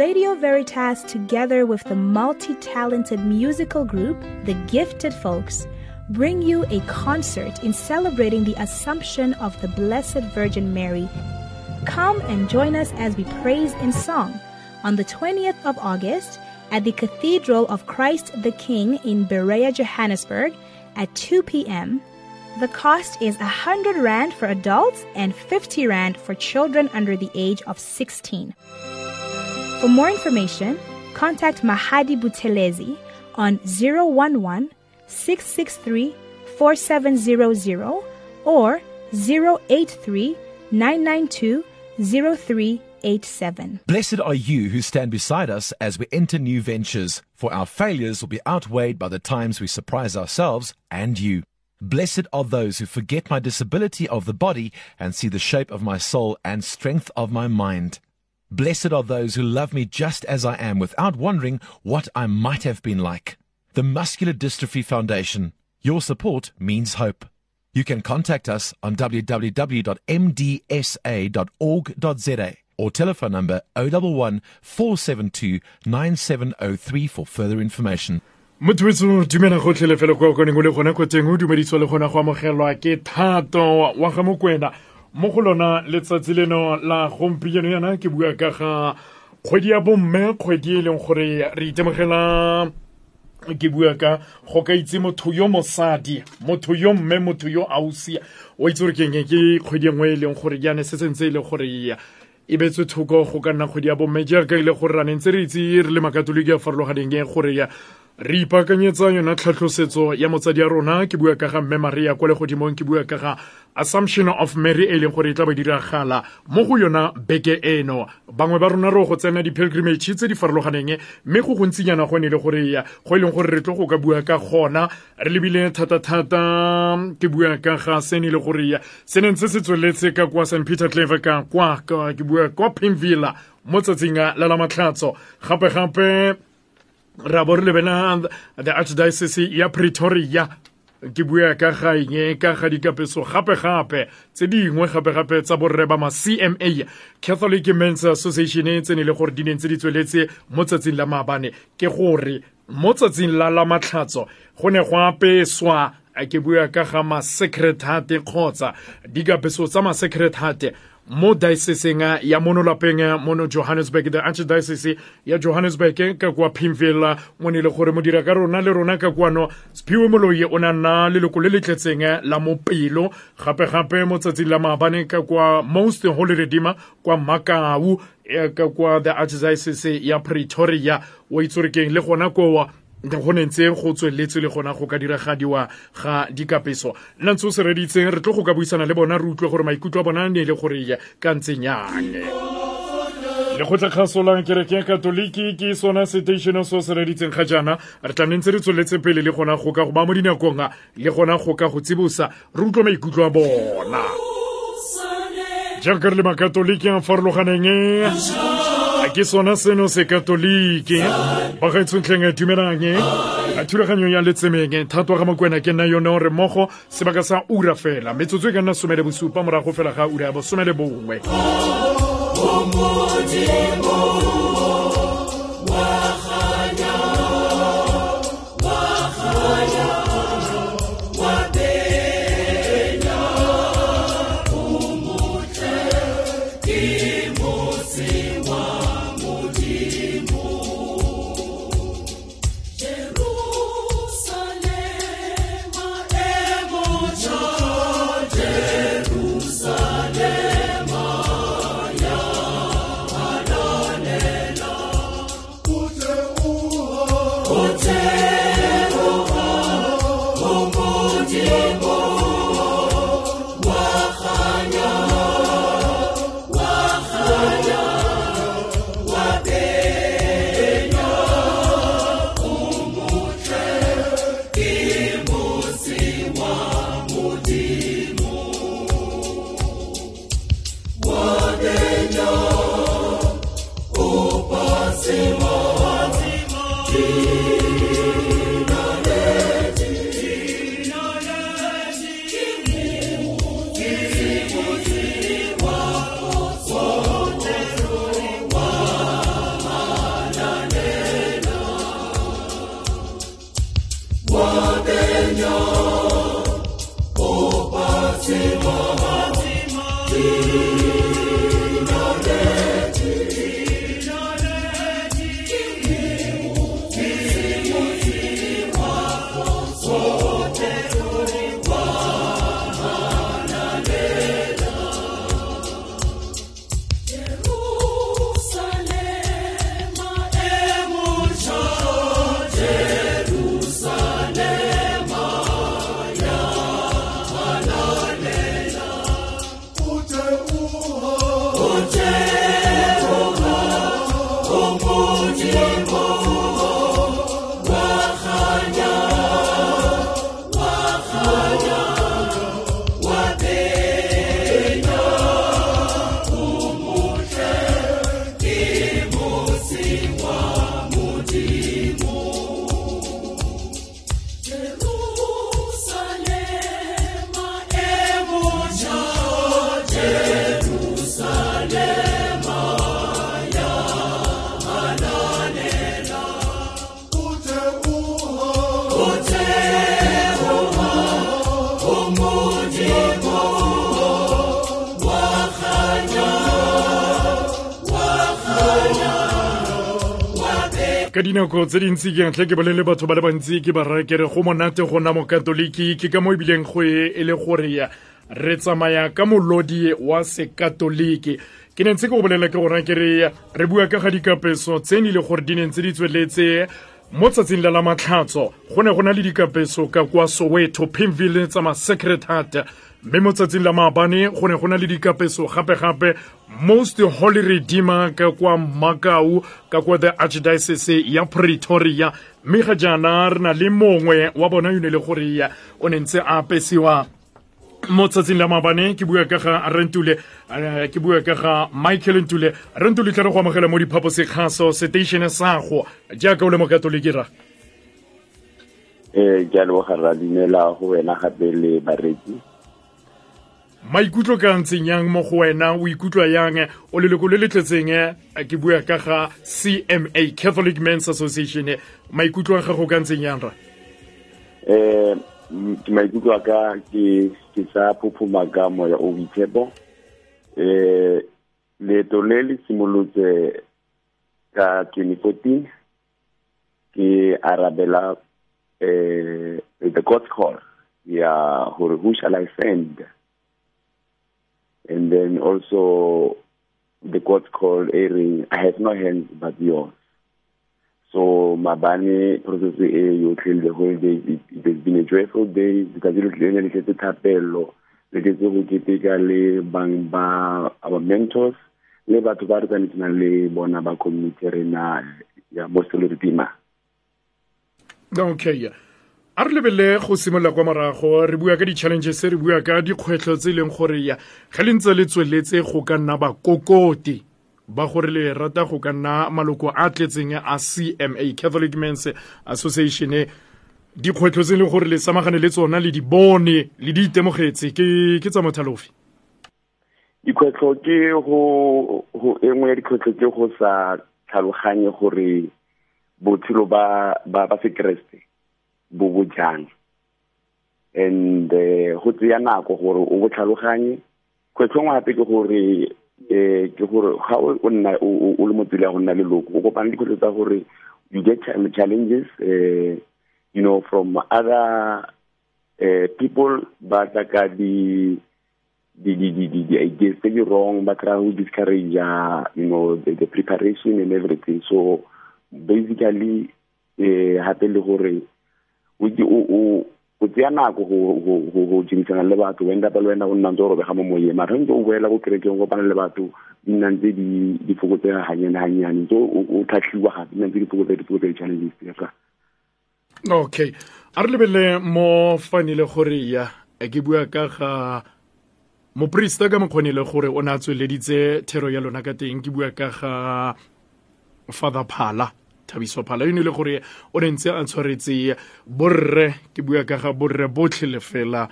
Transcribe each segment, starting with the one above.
Radio Veritas, together with the multi talented musical group, The Gifted Folks, bring you a concert in celebrating the Assumption of the Blessed Virgin Mary. Come and join us as we praise in song on the 20th of August at the Cathedral of Christ the King in Berea, Johannesburg at 2 p.m. The cost is 100 Rand for adults and 50 Rand for children under the age of 16. For more information, contact Mahadi Butelezi on 011 663 4700 or 083 992 0387. Blessed are you who stand beside us as we enter new ventures, for our failures will be outweighed by the times we surprise ourselves and you. Blessed are those who forget my disability of the body and see the shape of my soul and strength of my mind. Blessed are those who love me just as I am without wondering what I might have been like. The Muscular Dystrophy Foundation. Your support means hope. You can contact us on www.mdsa.org.za or telephone number 011 472 9703 for further information. dumela koneng o le gona ko teng o le gona go amogelwa ke thato wa ga mokwena mo go lona letsatsi leno la gompieno yana ke bua ka ga kgwedi ya bomme kgwedi e leng gore re itemogela ke bua ka go ka itse motho yo mosadi motho yo mme motho yo ausi o itse gore keng ke kgwedi e nngwe e leng gore jaane se sentse e le gore e betswe thoko go ka nna kgwedi ya bomme jaaka e le gore ra ne ntse re itse re le makatoliki a farologaneng e gore re ipaakanyetsa yona tlhatlhosetso ya motsadi ya rona ke bua ka ga mme maria kwa legodimong ke bua ka ga assumption of mary e leng gore e tla ba diragala mo go yona beke eno. Bangwe ba rona re go tsena di-pilgrimage tse di farologaneng mme go gontsinyana go ne le gore go e leng gore re tlo go ka bua ka gona. Re lebile thata-thata ke bua ka ga sene le gore se neng se se tsweletse ka kwa st peter clever ka kwa ke bua kwa pimvilla mo tsatsing la la matlhatso gape-gape ra bo re lebena the archdiocese ya pretoria. Ke bua ka gaeng ka ga dikapeso gape-gape tse dingwe gape-gape tsa borre ba ma cma catholic mens association tse ne le gore di neng tse di tsweletse mo tsatsing la maabane ke gore mo tsatsing la la matlhatso go ne go apeswa ke bua ka ga ma-secretate kgotsa dikapeso tsa ma-secretate mo dioceseng ya mono lapeng mono johannesburg the archdiocese ya johannesburg ka kwa pimville mo ne le gore modira ka rona le rona ka kwano spiwe moloi o na nna leloko le le tletseng la mopelo gape-gape mo tsatsing la maabane ka kwa most holy redeemer kwa makau ka kwa the archdiocese ya pretoria. O itsorekeng le gona kowa go ne ntse go tsweletse le gona go ka diragadiwa ga dikapeso. Nna ntse o se reditseng re tlo go ka buisana le bona re utlwe gore maikutlo a bona ne le gore ka ntse nyane le go tlakgasolang kereke ya katoliki ke sona seteišene se o se reditseng ga jaana. Re tla ntse re tsweletse pele le gona go ka go ba mo dinakong le gona go ka go tsibosa re utlwe maikutlo a bona. Jaaka re le makatoliki a farologaneng ke sona seno se katoliki ba gaetsontlheng a dumelang eh? a thulaganyo ya letsemeng eh? thato ga mokwena ke nna yone gore mmogo sebaka sa ura fela. Metsotso e ka nna somele bosupa morago fela ga ura ya bosomele bongwe. ka dinako tse dintsi ke ntlhe ke bolele batho ba le bantsi ke ba rakere kere go monate go nna mokatoliki ke ka mo ebileng go e le gore re tsamaya ka molodi wa sekatoliki. Ke ne ntse ke go bolela ke gona ke re bua ka ga dikapeso tse ne le gore di ne ntse di tsweletse mo tsatsing la la matlhatso. Go ne go na le dikapeso ka kwa soweto pimville tsa ma-secret mme mo tsatsing la maabane go ne go na le dikapeso gape-gape most holy redeemer ka kwa makau ka kwa the archdiocese ya pretoria. Mme ga jaana re na le mongwe wa bona yone le gore o ne ntse a apesiwa. Mo tsatsing la maabane ke bua ka ga rentule ke bua ka ga michael ntule. Rentule tla re go amogela mo diphaposekgaso seteišene sago jaaka o le mokatoliki ra. Um ke a leboga ra dumela go wena gape le bareki maikutlo ka ntseng yang mo go wena o ikutlwa yang o leloko le le tletseng ke bua ka ga cma catholic mens association. Maikutlo a gago ka ntseng yang ra? Um maikutlo a ka ke ke sa phophoma ka moya o boitshepo. Um leeto le le simolotse ka 2014 ke arabela um the god call ya gore who shall i send and then also the court called airing I have no hands but yours. So Mabane process e yotlhe the whole day it, it has been a joyful day because le tlile le tletse thapelo le tletse go keteka le bang ba our mentors le batho ba re tsanetsena le bona ba community rena ya Most Holy Redeemer. Okay. Yeah. A re lebelele go simolola kwa morago re bua ka di-challenges re bua ka dikgwetlho tse e leng gore ya ge le ntse le tsweletse go ka nna bakokoti ba gore le rata go ka nna maloko a tletseng a cma catholic mans association. Dikgwetlho tse e leng gore le samagane le tsona le di bone le di itemogetse ke tsa mothalofi dikgwetlho ke e nngwe ya dikgwetlho ke go sa tlhaloganye gore botshelo ba sekeresete bo bo and go tseya nako gore o bo tlhaloganye. Kgwetlho gape ke gore um ke gore ga o nna o le ya go nna o kopana dikgwetlho tsa gore you get challenges uh, you know from other people ba tla ka di di di di di ideas tse di wrong ba try go discourage you know the, the preparation and everything. So basically eh hape le gore o tseya nako go jimisana le batho wenda pa le wena o nna ntse o robega mo moyeng. Mara ntse o boela ko kerekeng kopana le batho di nna ntse di fokotsega ganyane ganyane ntse o tlhatlhiwa gape di nna ntse di fokotsa di fokotsa di-challenges tsa okay. A re lebelele mo fanele gore ya ke bua ka ga moporista ka mokgonele gore o ne a tsweleditse thero ya lona ka teng. Ke bua ka ga father phala thabiso phala yone le gore o ne ntse a tshwaretse borre ke bua ka ga borre botlhe le fela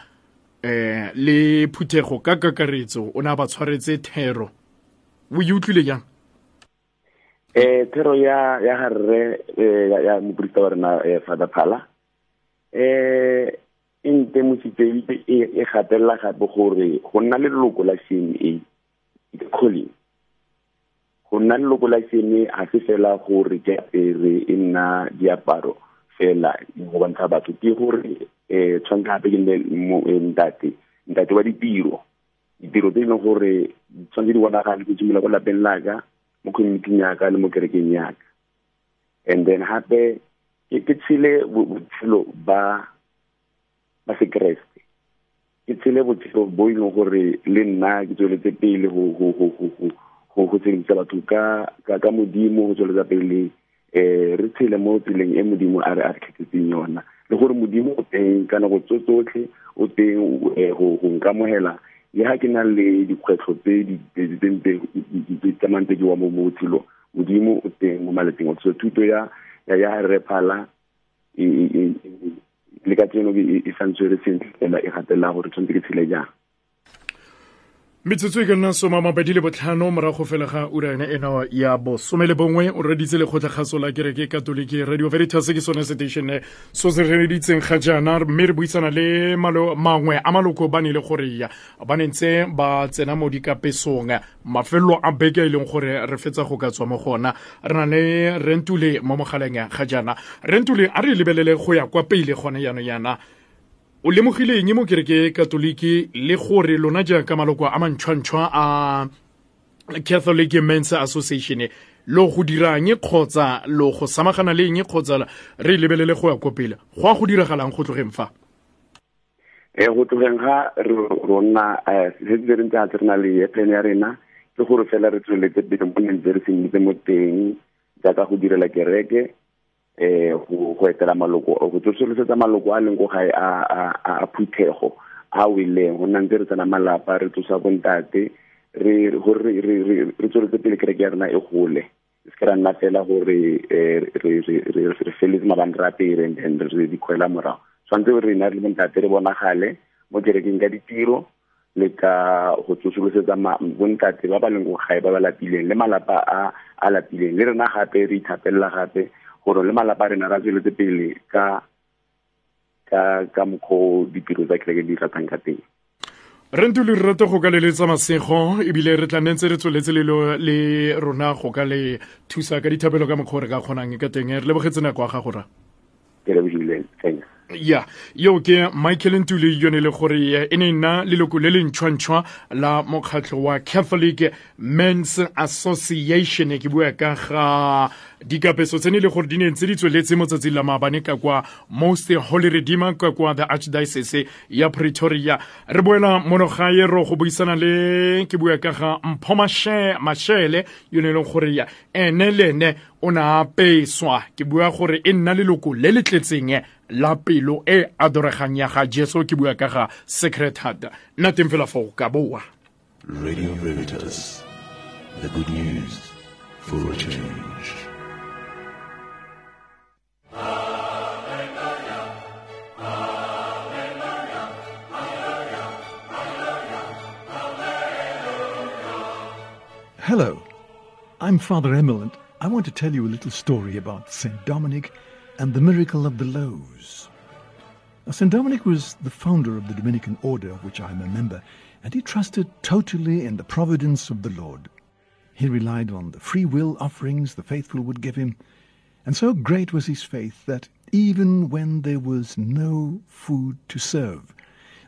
eh le phuthego ka kakaretso o ne a ba tshwaretse thero. O e utlwile jang? Eh thero ya ya harre ya moporista wa rena father phala. Eh e ntemositse e gatelela gape gore go nna le leloko la cma ke calling go nna leloko la sene ga se fela gore ke apere e nna diaparo fela go bontsha batho ke gore um tshwanetse gape ke nne ntate ntate wa ditiro. Ditiro tse e leng gore tshwanetse di bonagale ke simolola ko lapeng laka mo communityng yaka le mo kerekeng yaka and then gape ke tshele botshelo ba ba sekeresete ke tshele botshelo bo e leng gore le nna ke tsweletse pele go go go tshedisa batho ka ka modimo go tsweletsa pele eh re tshele mo tseleng e modimo a re a kgethetseng yona. Le gore modimo o teng ka nako tso tsotlhe o teng go go nkamogela le ha ke na le dikgwetlho tse di tse di wa mo botshelong modimo o teng mo maleteng so thuto ya ya rephala le ka tseno e santse re sentle fela e gatelela gore tshwanetse ke tshele jang metsotso e ka nna soma mabedi le botlhano morago fela ga ura ena ya bosome le bongwe o reditse lekgotlakgaso la kereke katolike radio veritas ke sone setatione so se reditseng ga jaana mme re buisana le mangwe a maloko ba ne le gore ba ne ba tsena mo dikapesong. Mafelo a beke e leng gore re fetsa go ka tswa mo gona. Re na le rentule mo mogaleng ga jaana. Rentule a re lebelele go ya kwa pele gone yano yana o lemogileng mo kereke katoliki le gore lona jaaka maloko a mantšhwantšhwa a catholic men's association lo go dirang kgotsa lo go samagana le eng kgotsa re lebelele go ya ko pele? Go a go diragalang go tlogeng fa? E go tlogeng ga rona se se re ntse re na le plan ya rena ke gore fela re tsweletse pele mo neng re se mo teng jaaka go direla kereke eh go etela maloko go maloko a leng go gae a phuthego a wileng go nna ntse re tsena malapa re tsosa bontate re re tsweletse pele kereke ya rena e gole. Se ke ra nna fela gore re feletse mabane ra pere and then re morago. Tshwanetse re le bontate re bonagale le lapileng le a re gore le malapa rena ra tsweletse pele ka ka ka mokgwa ditiro tsa kereke di ratang ka teng. Re nto le rate go ka leletsa masego ebile re tla nentse re tsweletse le rona go ka le thusa ka dithapelo ka mokgwa re ka kgonang ka teng. Re lebogetse nako ya gago ra. Ke lebogile thanks. Ya yo ke michael ntule yone le gore e ne nna leloko le lentšhwantšhwa la mokgatlho wa catholic men's association ke bua ka ga dikapeso tsene le gore di ne ntse di tsweletse mo tsatsing la maabane ka kwa most holy redeemer ka kwa the archdiocese ya pretoria. Re boela mono gae ro go buisana le ke bua ka ga mpho mashele yone e leng gore ene le ene o ne a peswa ke bua gore e nna leloko le le tletseng eh, la pelo e adoregang ya ga jesu ke bua ka ga secret heart nna teng fela fo ka boa. Radio veritas the good news for a change Hello, I'm Father Emil, I want to tell you a little story about St. Dominic and the miracle of the loaves. Now, St. Dominic was the founder of the Dominican order, of which I'm a member, and he trusted totally in the providence of the Lord. He relied on the free will offerings the faithful would give him, and so great was his faith that even when there was no food to serve,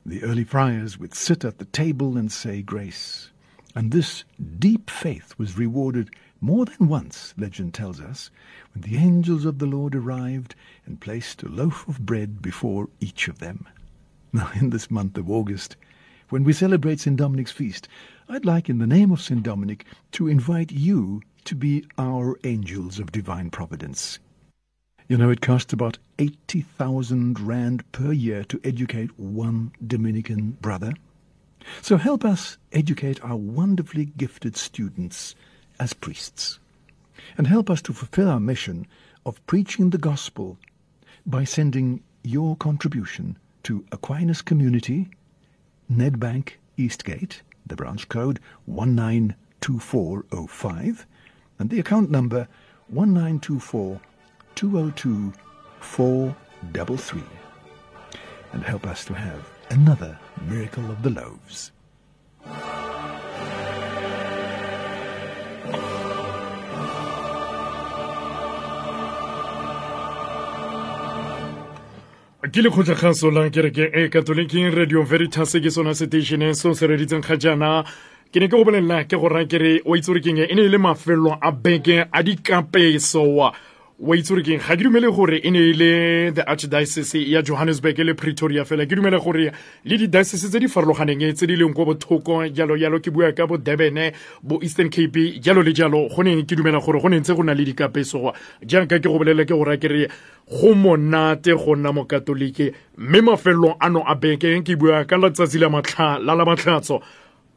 the early friars would sit at the table and say grace. And this deep faith was rewarded more than once, legend tells us, when the angels of the Lord arrived and placed a loaf of bread before each of them. Now, in this month of August, when we celebrate St. Dominic's feast, I'd like, in the name of St. Dominic, to invite you to be our angels of divine providence. You know, it costs about 80,000 rand per year to educate one Dominican brother. So help us educate our wonderfully gifted students as priests and help us to fulfill our mission of preaching the gospel by sending your contribution to Aquinas Community, Nedbank Eastgate, the branch code 192405, and the account number 1924 202 433. And help us to have another miracle of the loaves. ke lekgotlakgaso la kereke e eh, katoliking radio veritas ke sona seteišeneng seo se reditseng ga jaana ke ne ke go bolelela ke go raya kere o itse gore keng e ne e le mafelo a beke a wa itse gore keng ga ke dumele gore e e le ya johannesburg le pretoria fela. Ke dumele gore le di-diocese tse di farologaneng tse di leng ko bothoko jalo jalo ke bua ka bo durban bo eastern cape jalo le jalo go ne ke dumela gore go ne ntse go na le dikapeso. Jaaka ke go bolela ke gore ke re go monate ano a beke ke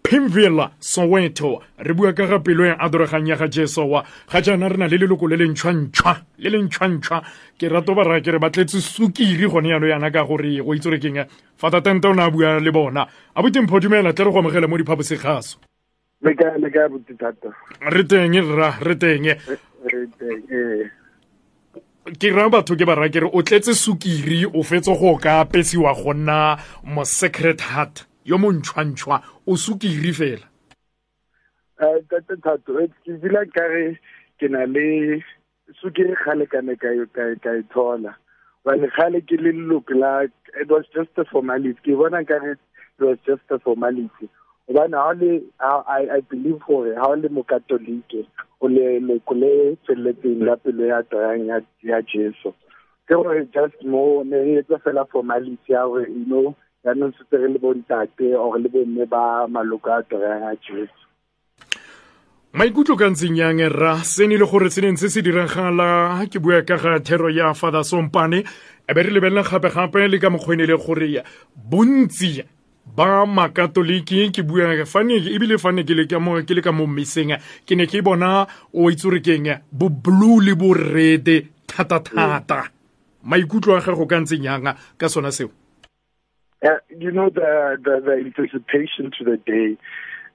pimville soweto. Re bua ka ga pelo a adoregang ya ga jesowa. Ga jaana re na le leloko le lentšhwantšhwa le lentšhwantšhwa ke rato ba raya ke re ba tletse sukiri gone yano yana ka gore go itse re keng fata tente o ne a bua le bona. A botempho dumela tle re go amogela mo diphaposegaso. Re teng rra re teng. Ke ra batho ke ba raya ke re o tletse sukiri o fetse go ka apesiwa go nna mo secret heart yo montšhwantšhwa o sukiri fela. Tate thato ke bila kare ke na le sukiri kgale ka ne ka e thola. Bane kgale ke le leloko la it was just a formality. Ke bona kare it was just a formality. Gobane ga le i believe gore ga o le mokatolike o le leko le feleletseng la pelo ya toyang ya jesu. Ke gore just mo ne e etsa fela formality ya gore you know yaanong setse re le bontate or le bomme ba maloko a torang a jesu. Maikutlo ka ntseng yang rra sene le gore tseneng se se diragala ke bua ka ga thero ya father sompane. E be re lebelela gape-gape le ka mokgwene le gore bontsi ba makatoliki ke bua fane ebile fane ke le ka mo ke le ka mo mmeseng ke ne ke bona o itse re keng bo blue le bo red thata thata maikutlo a gago ka ntseng yang ka sona seo Uh, you know, the, the, the anticipation to the day,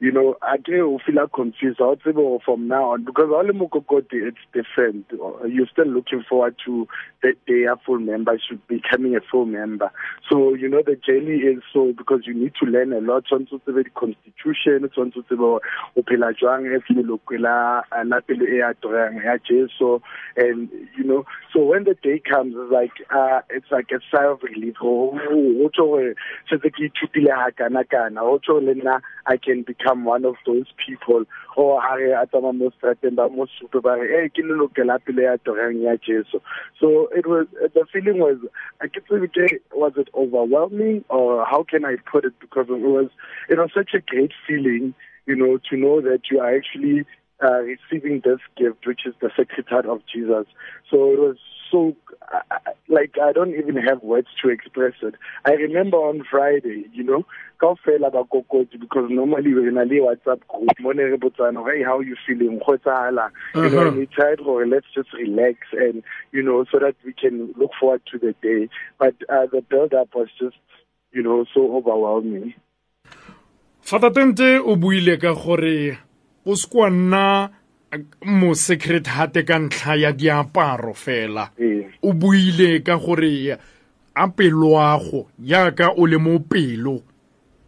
you know, I do feel like confused. I'll from now on because all Mukokoti, it's different. You're still looking forward to that day a full member should becoming a full member. So, you know, the journey is so because you need to learn a lot. on to the constitution, it's on to opela jwang if you look la la pele e atorang ya Jesu and you know, so when the day comes it's like uh it's like a sigh of relief. Oh, oh, oh, I can become become one of those people. Or ha re a tsama mo strateng ba mo supe ba re eh ke lelokela pele ya torang ya jesu. So it was the feeling was I get was it overwhelming or how can I put it? Because it was it was such a great feeling you know to know that you are actually uh, receiving this gift which is the sacred heart of Jesus. So it was so like I don't even have words to express it. I remember on Friday, you know, kaofela ba kokoti because normally we're in a WhatsApp group mo ne re botsana hey how you feeling? Tsala you know we tried gore let's just relax and you know so that we can look forward to the day. But uh, the build up was just you know so overwhelming. Fata Tente o buile ka gore o se kwa nna mo secret hate ka ntlha ya diaparo fela. Ee. o buile ka gore a peloago yaaka o le mo pelo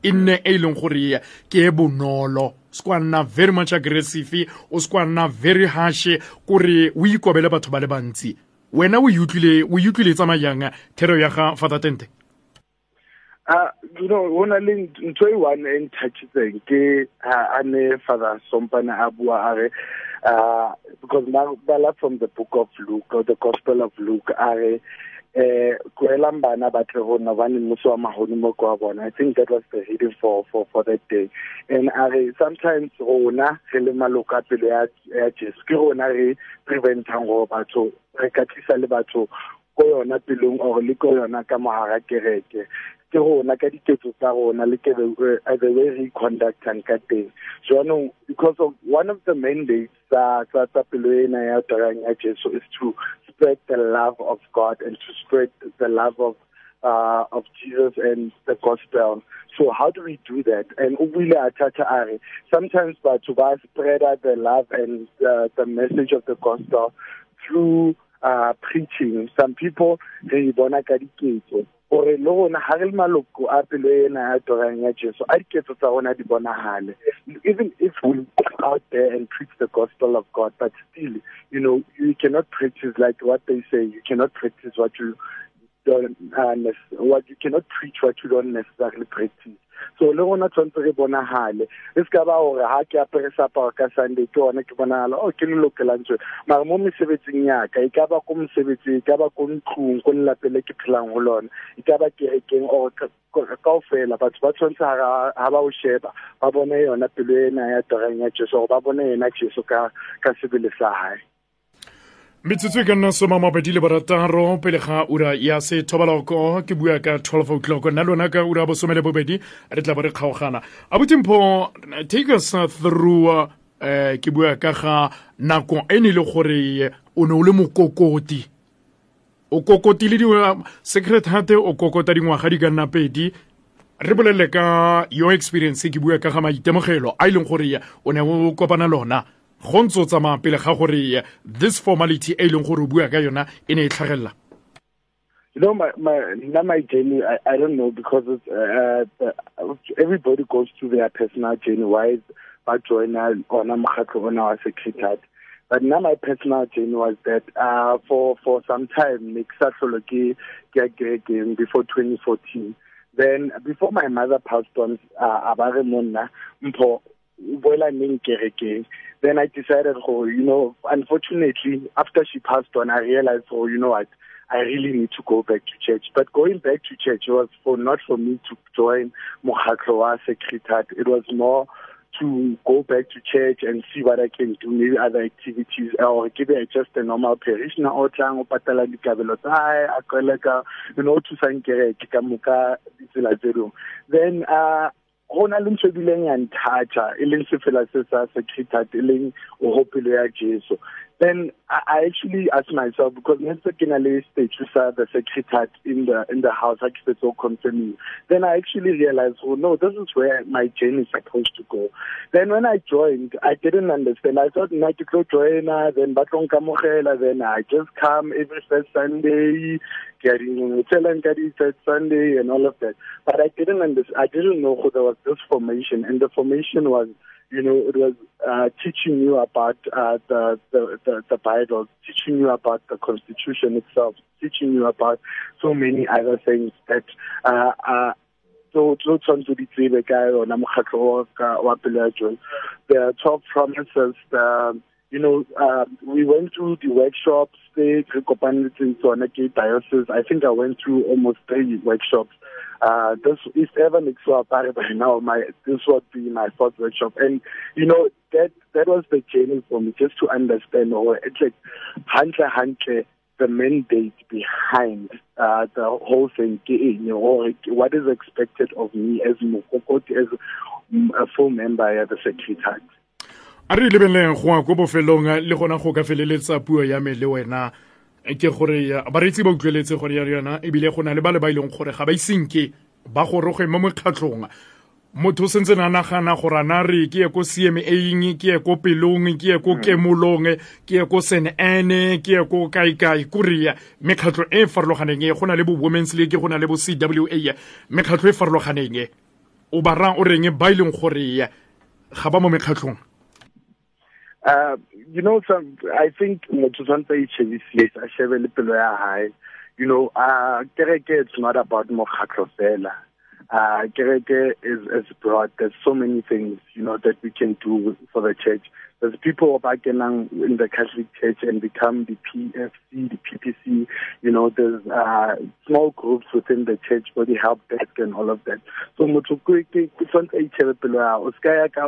e nne e leng gore ke e bonolo. Se kwa nna very much aggressive o se kwa nna very harsh kore o ikobele batho ba le bantsi. Wena o utlwile tsamayang thero ya ga father tente Uh, you know, ho na le ntho e one e ntouchitseng ke a father sompane a a re uh, because bala from the book of Luke or the gospel of Luke are eh kwa bona. I think that was the reading for for for that day. And are sometimes rona re le maloko a pele ya jesu ke rona re preventang go batho re ka tlisa le batho ko yona pelong or ke rona ka diketso tsa rona le ke the way re conductang ka teng jaanong because of one of the mandates tsa tsa tsa pelo ena ya tarang ya jesu is to spread the love of god and to spread the love of uh, of Jesus and the gospel. So how do we do that? And ubile atata are sometimes but to spread out the love and uh, the message of the gospel through uh, preaching. Some people they bona ka diketso gore le rona ga re le maloko a pelo ena ya ya jesu a diketso tsa rona di bonagale even if we go out there and preach the gospel of god but still you know you cannot practice like what they say you cannot practice what you don't uh, what you cannot preach what you don't necessarily practice so le gona tshwanetse re bonagale e se ba gore ga ke apere seaparo ka sunday ke one ke bonagala o oh, ke le lokelang tsone mara mo mesebetsing yaka e ka ba ko mosebetsing e ka ba ko ntlong ko lelapeng le ke phelang lona. E ka ba ba ba o sheba ba yona pelo ena ya ba yena ka sebele sa metsotso e ka nna soma mabedi le barataro pele ga ura ya sethobaloko. Ke bua ka 12 o'clock. Nna lona ka ura bosome le bobedi re tla bo re kgaogana. Abutimpo take us through uh, ke bua ka ga nako e ne le gore o ne o le mokokoti. O kokotile di secret heart o kokota dingwaga di ka nna pedi. Re bolelele ka your experience ke bua ka ga maitemogelo a e leng gore o ne o kopana lona go ntse o pele ga gore this formality e leng gore o bua ka yona e ne e tlhagelela You know, my my not my journey. I, I don't know because it's, uh, uh, everybody goes through their personal journey. Why I join on a on our. But now my personal journey was that uh, for for some time, before 2014. Then before my mother passed on, uh, boela neng kerekeng then I decided, oh, you know, unfortunately, after she passed on, I realized, oh, you know what, I really need to go back to church. But going back to church was for not for me to join Mokhatlo Secretariat. It was more to go back to church and see what I can do, maybe other activities, or give it just a normal parishioner or tlang o patala dikabelo tsa hae a tlwele ka you know to sang kereke ka moka ditsela tse then uh gona le ntshebile yang nthatha e leng sefela se sa se treated e leng o hopelo ya Jesu. Then I, actually asked myself because thing I stage the secretariat in the in the house I keep so confirming. Then I actually realized, oh no, this is where my journey is supposed to go. Then when I joined, I didn't understand. I thought I could go join then Batlong Kamogela, then I just come every first Sunday, getting third Sunday and all of that. But I didn't understand I didn't know who there was this formation and the formation was you know, it was uh, teaching you about uh, the, the, the, the Bible, teaching you about the Constitution itself, teaching you about so many other things that uh, uh, so tlo tshwanetse di tsebe ka yona mokgatlo wa pele the 12 promises the you know, uh, we went through the workshops, they kopanetseng tsona ke diocese. I think I went through almost three workshops. Uh, this East Evan Ixuapare by now, my, this would be my fourth workshop. And, you know, that, that was the journey for me, just to understand, or it's like, hunter, hunter, the mandate behind uh, the whole thing, you know, what is expected of me as as a full member of the secretariat. A re lebeleleng go ya ko bofelong le gona go ka feleletsa puo ya me le wena ke gore bareetsi ba utlweletse gore ya yona ebile go na le ba le ba ileng gore ga ba isenke ba goroge mo mokgatlhong motho o sentse na nagana gore ana re ke ye ko cmaing ke ye ko pelong ke ye ko kemolong ke ye ko sen ane ke ye ko kae korea mekgatlho e e farologaneng e go na le bo women's league go na le bo cwa mekgatlho e farologaneng o barang o reng ba ileng gore ga ba mo mekgatlhong Uh, you know, some, I think motho tshwanetse a itšhebisise a shebe le hae. You know uh kereke it's not about mokgatlo fela. Uh kereke is is broad there's so many things you know that we can do for the church there's people back in the Catholic Church and become the PFC, the PPC. You know, there's uh, small groups within the church for the help desk and all of that. So motho ke ke tshwantse a ya o ska ya ka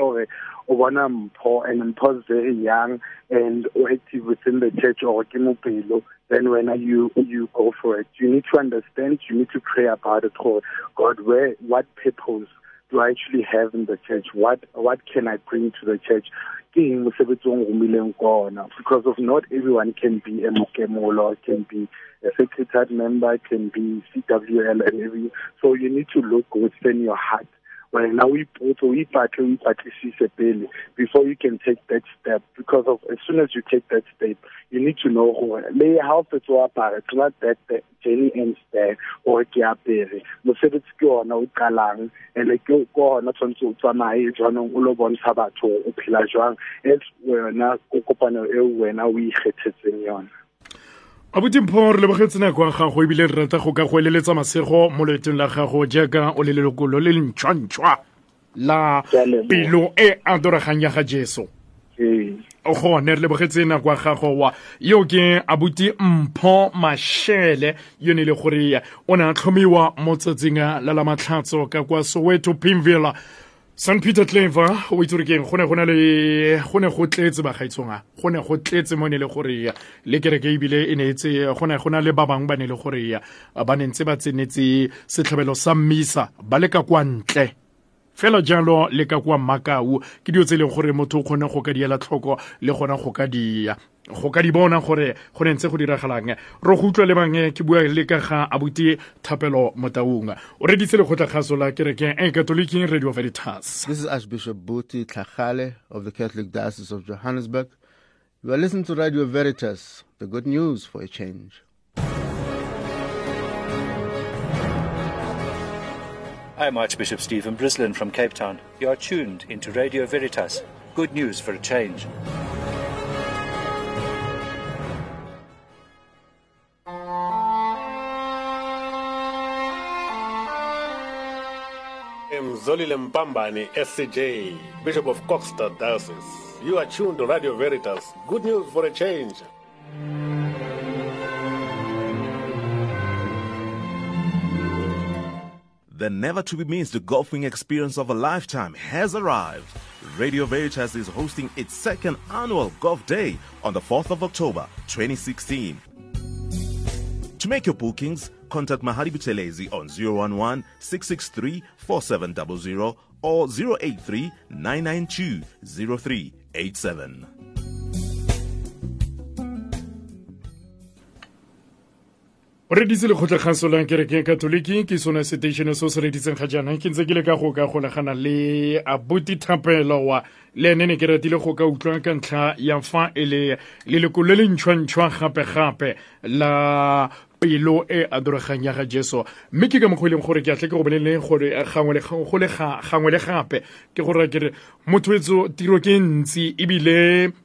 mpho and mpho very young and active within the church or ke mopelo then when you you go for it you need to understand you need to pray about it god where what purpose do I actually have in the church? What what can I bring to the church? because of not everyone can be a mokemolo, can be a secretariat member, can be CWL and every so you need to look within your heart wena o ipotse o ipatle o ipatlisise pele before you can take that step because of as soon as you take that step you need to know gore le ha o fetsa o apara it's not that the journey ends there gore ke apere. Mosebetsi ke ona o qalang and ke ona tshwanetse o tsamaye jwanong o lo bontsha batho o phela jwang as wena ko kopano eo wena o ikgethetseng yona abuti mpho re lebogetse nako ya gago ebile re rata go ka go eleletsa masego mo loetong la gago jaaka o le leloko lo le lentšhwantšhwa la pelo e adoragang ya ga jesu. Ee. O gone re lebogetse nako ya gago wa yo ke abuti mpho mashele yo ne e le gore o ne a tlhomiwa mo tsatsing la la matlhatso ka kwa soweto pimville st peter clever o itse keng go ne go na le go ne go tletse bagaitshonga go ne go tletse mo ne le gore le kereke ebile e ne etse go ne go na le ba bangwe ba ne le gore ba ne ntse ba tsenetse setlhabelo sa mmisa ba le ka kwa ntle fela jalo le ka kwa makau ke dio tse leng gore motho o kgone go ka diela tlhoko le gona go ka di go ka di bona gore go ne ntse go diragalang ro go utlwa le bangwe ke bua le ka ga abuti thapelo motaung o reditse lekgotlakgaso la kereke e katoliki radio veritas This is Archbishop Buti Tlhagale of the Catholic Diocese of Johannesburg. You are listening to Radio Veritas, the good news for a change. I'm Archbishop Stephen Brislin from Cape Town. You are tuned into Radio Veritas. Good news for a change. I'm Zolile Mpambani, SCJ, Bishop of Kokstad Diocese. You are tuned to Radio Veritas. Good news for a change. The never to be missed golfing experience of a lifetime has arrived. Radio Veritas is hosting its second annual Golf Day on the 4th of October 2016. To make your bookings, contact Mahadi Butelezi on 011 663 4700 or 083 992 0387. O reditse lekgotlakgaso la kereke katholiki ke sone seteišene se o se reditseng ga jaana. Ke ntse ke le ka go ka golagana le abuti thapelowa le ene ne ke ratile go ka utlwa ka ntlha ya fa e le leloko le le ntšhwantšhwa gape-gape la pelo e adoregang ya ga jesu mme ke ka mokgwa e leng gore ke atle ke go boleleng gore gangwe le gape ke gore kere motho etso tiro ke ntsi ebile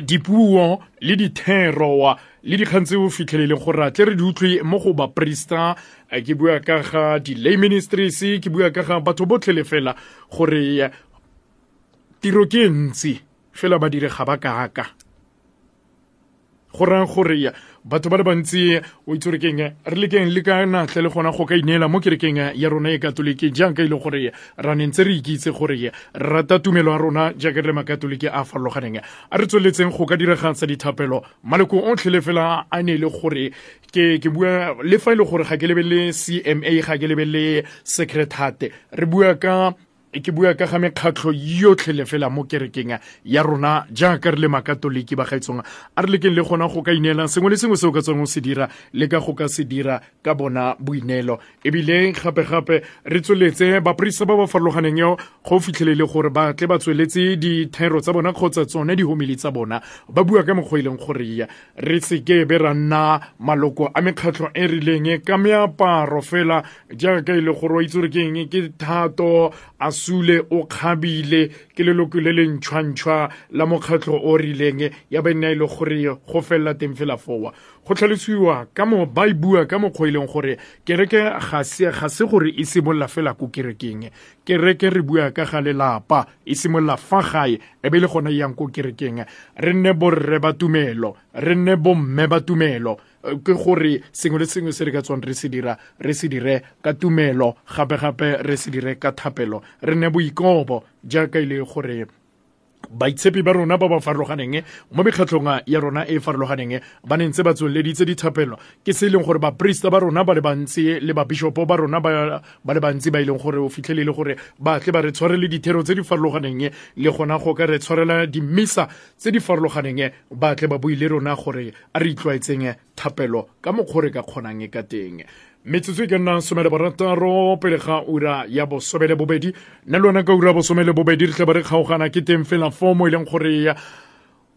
dipuo le ditheroa le dikgang tse o fitlheleleng gore a tle re di utlwe mo go baporista eh, ke bua ka ga di-lay ministries ke bua ka ga batho botlhe le fela gore tiro ke e ntsi fela badiri ga ba kaka go rang gore batho ba le bantsi o itse gore re lekeng le ka natlhe le gona go ka ineela mo kerekeng ya rona e katoliki jaaka e le gore ra ne ntse re ikitse gore re rata tumelo ya rona jaaka re le makatoliki a a farologaneng. A re tsweletseng go ka diragatsa dithapelo. Maleko otlhe le fela a ne e le gore ke bua le fa e le gore ga ke lebelele cma ga ke lebelele secretate re bua ka ke bua ka ga mekgatlho yotlhe le fela mo kerekeng ya rona jaaka re le makatoliki ba gaetsong. A re lekeng le gona go ka ineelang sengwe le sengwe se o ka tswang o se dira le ka go ka se dira ka bona boineelo. Ebile gape-gape re tsweletse baporista ba ba farologaneng yo go fitlhelele gore ba tle ba tsweletse dithaero tsa bona kgotsa tsone dihomili tsa bona. Ba bua ka mokgwa e leng gore re seke be ra nna maloko a mekgatlho e rileng ka meaparo fela jaaka e le gore o itse gore ke eng ke thato sule o kgabile ke leloko le le ntšhwantšhwa la mokgatlho o rileng ya ba nna e le gore go felela teng fela fowa go tlhalosiwa ka mo ba e bua ka mokgwa e leng gore kereke ga se gore e simolola fela ko kerekeng. Kereke re bua ka ga lelapa e simolola fa gae e be le gona e yang ko kerekeng. Re nne borre ba tumelo re nne bomme ba tumelo. Eh, ke gore sengwe le sengwe se re ka tswang re se dira re se dire ka tumelo gape-gape re se dire ka thapelo. Re nne boikobo jaaka e le gore baitshepi ba rona ba ba farologaneng mo mekgatlhong ya rona e e farologaneng ba ne ntse ba tswelleditse dithapelo. Ke se e leng gore baporista ba rona ba le bantsi le babishopo ba rona ba le bantsi ba e leng gore o fitlhelele gore ba tle ba re tshwarele dithero tse di farologaneng le gona go ka re tshwarela dimisa tse di farologaneng ba tle ba buile rona gore a re itlwaetseng thapelo ka mokgwa re ka kgonang ka teng metsotso e ka nnang some le barataro pele ura ya bosome le bobedi. Nna le wena ka ura ya bosome le bobedi re tla ba re kgaogana ke teng fela fo e leng gore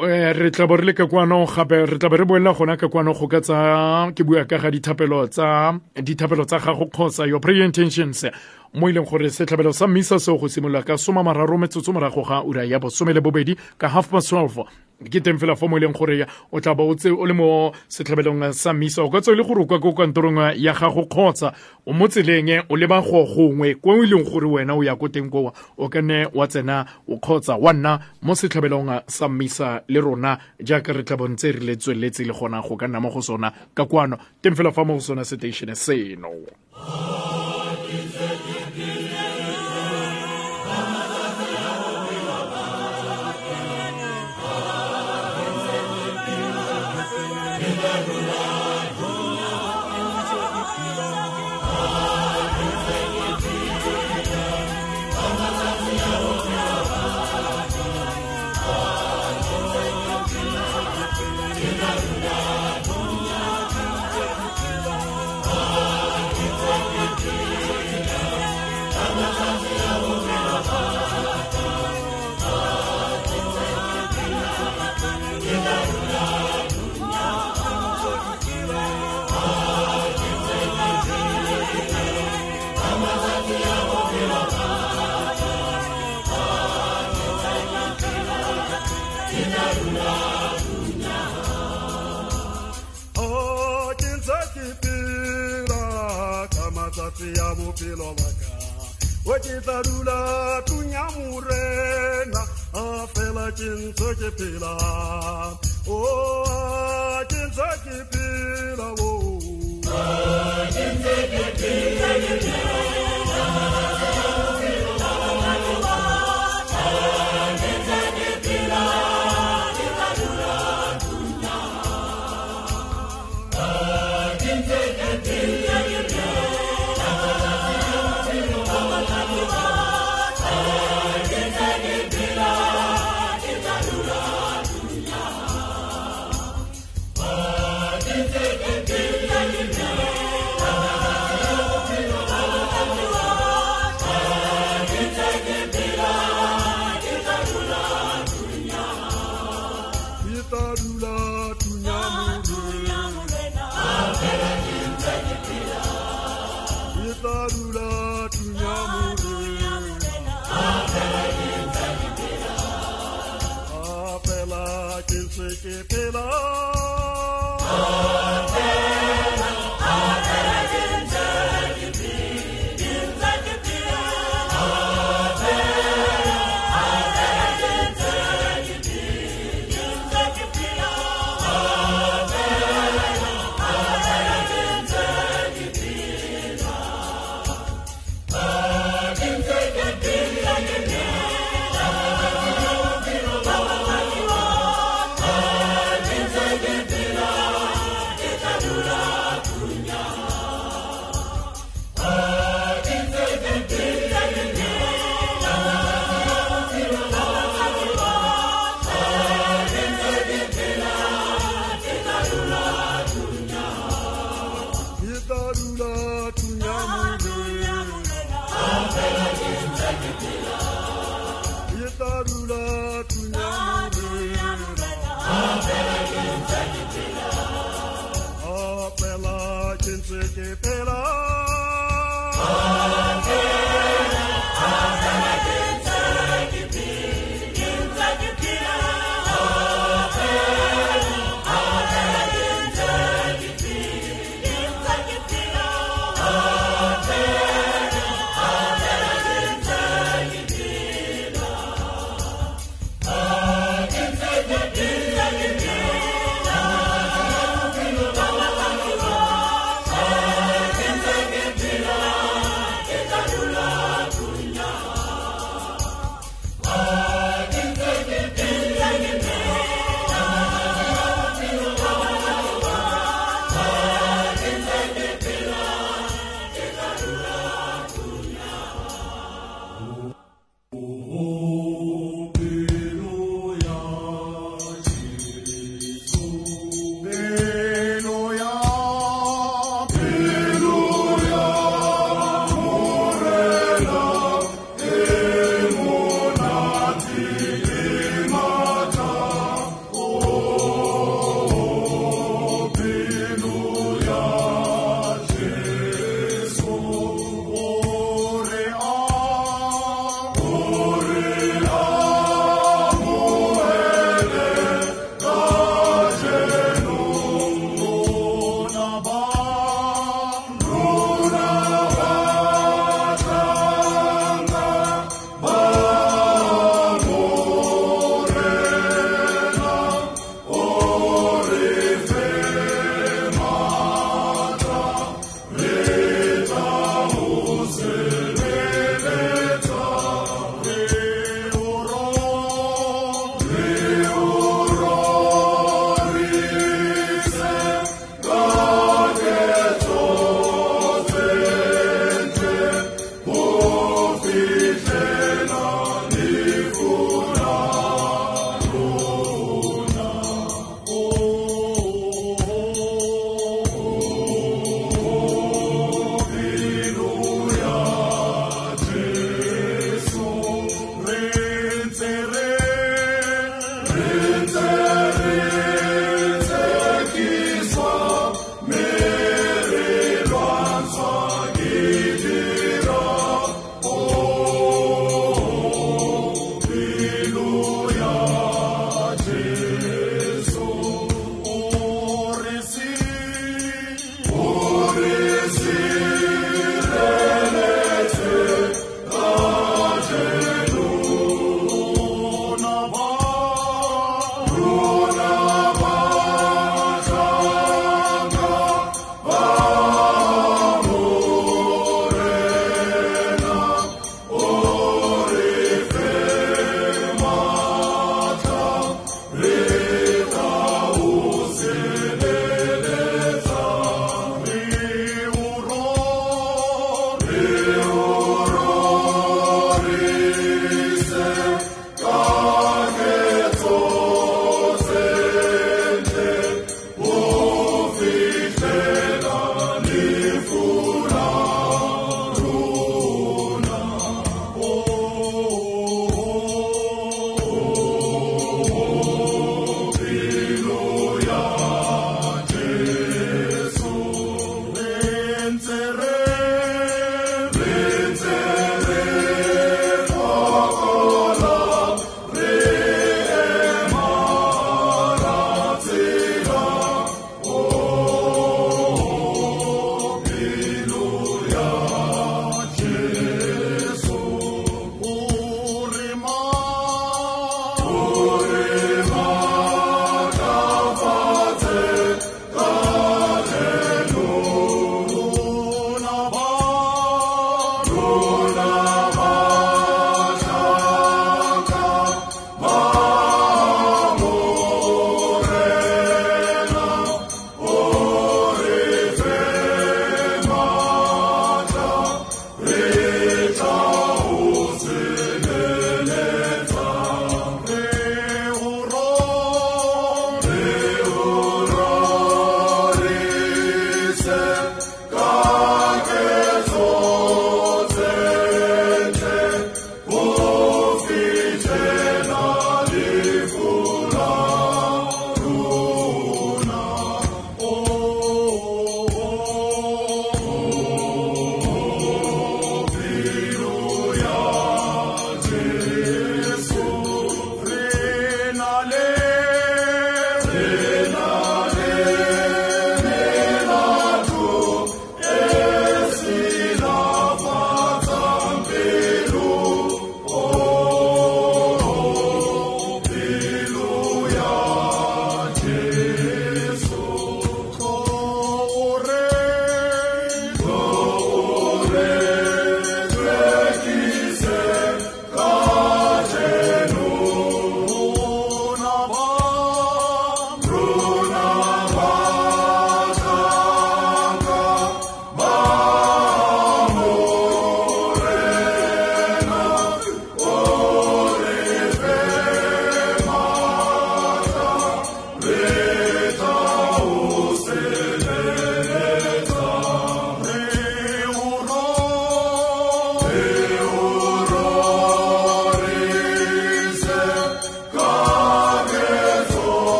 eh, re tla re le ka kwano gape re tla be re boelela gona ka kwano go ka tsa ke bua ka ga dithapelo tsa dithapelo tsa gago kgotsa your intentions mo e leng gore setlhabelo sa mmisa seo go simolola ka soma mararo metsotso morago ga ura ya bosome le bobedi ka half past 12 ke teng fela fo mo e leng gore o tla ba o tse o le mo setlhabelong sa mmisa o ka tswe le gore o kwa ko kantorong ya gago kgotsa o mo tseleng o leba go gongwe ko e leng gore wena o ya ko teng kowa o ka nne wa tsena o kgotsa wa nna mo setlhabelong sa mmisa le rona jaaka re tla bontse re le tsweletse le gona go ka nna mo go sona ka kwano. Teng fela fa mo go sona seteišene seno o ke tla dula tunya morena a fela ke ntse ke phela o. Ke ntse ke phela o. ke ntse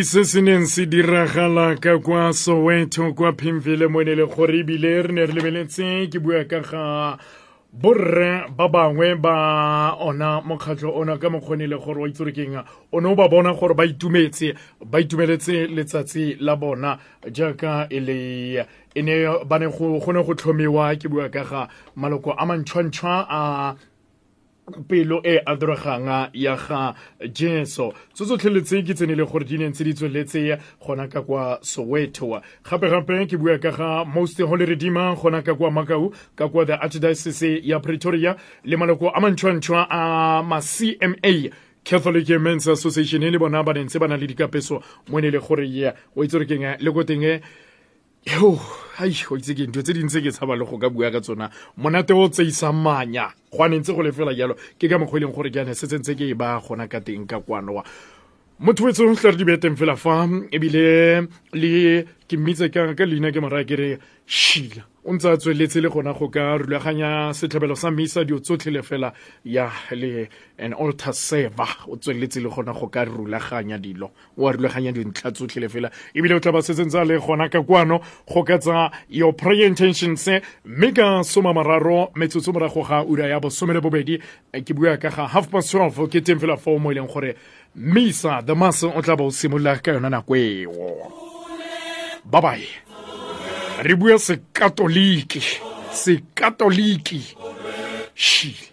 ke se se neng se diragala ka kwa soweto kwa pimvile mo ne le gore ebile re ne re lebeletse ke bua ka ga borre ba bangwe ba ona mokgatlho ona ka mokgone le gore wa itse keng o ne o ba bona gore ba itumetse ba itumeletse letsatsi la bona jaaka e le e ne ba ne go ne go tlhomiwa ke bua ka ga maloko a mantšhwantšhwa a pelo e adoregang ya ga jeso. Tso tsotlheletse ke tsene le gore di neng tse di tsweletse gona ka kwa soweto. Gape-gape ke bua ka ga most holy redeemer gona ka kwa makau ka kwa the archdiocese ya pretoria le maloko a mantšhwantšhwa a ma-cma catholic men's association le bona ba nentse ba na le dikapeso mo ne le gore o itse re keng le ko teng yo ai go itse ke ntho tse dintse ke tshaba le go ka bua ka tsona. Monate o tseisang manya. Go ntse go lefela jalo ke ka mokgwa e leng gore ke ane setse ntse ke e ba gona ka teng ka kwanowa motho wetse tla re di beteng fela fa ebile le ke mmitse ka leina ke moraya ke re shila o ntse a tsweletse le gona go ka rulaganya setlhabelo sa misa dio tsotlhe fela ya le an altar server. O tsweletse le gona go ka rulaganya dilo o a rulaganya dintlha tsotlhe fela. Ebile o tla ba setsentse le gona ka kwano go ka tsa your prayer intentions. Mme ka soma mararo metsotso morago ga ura ya bosome le bobedi ke bua ka ga half past twelve ke teng fela fao mo e leng gore misa the mass o tla ba o simolola ka yona nako eo. Bye bye Ribuia se catholique, se catholique. Chile.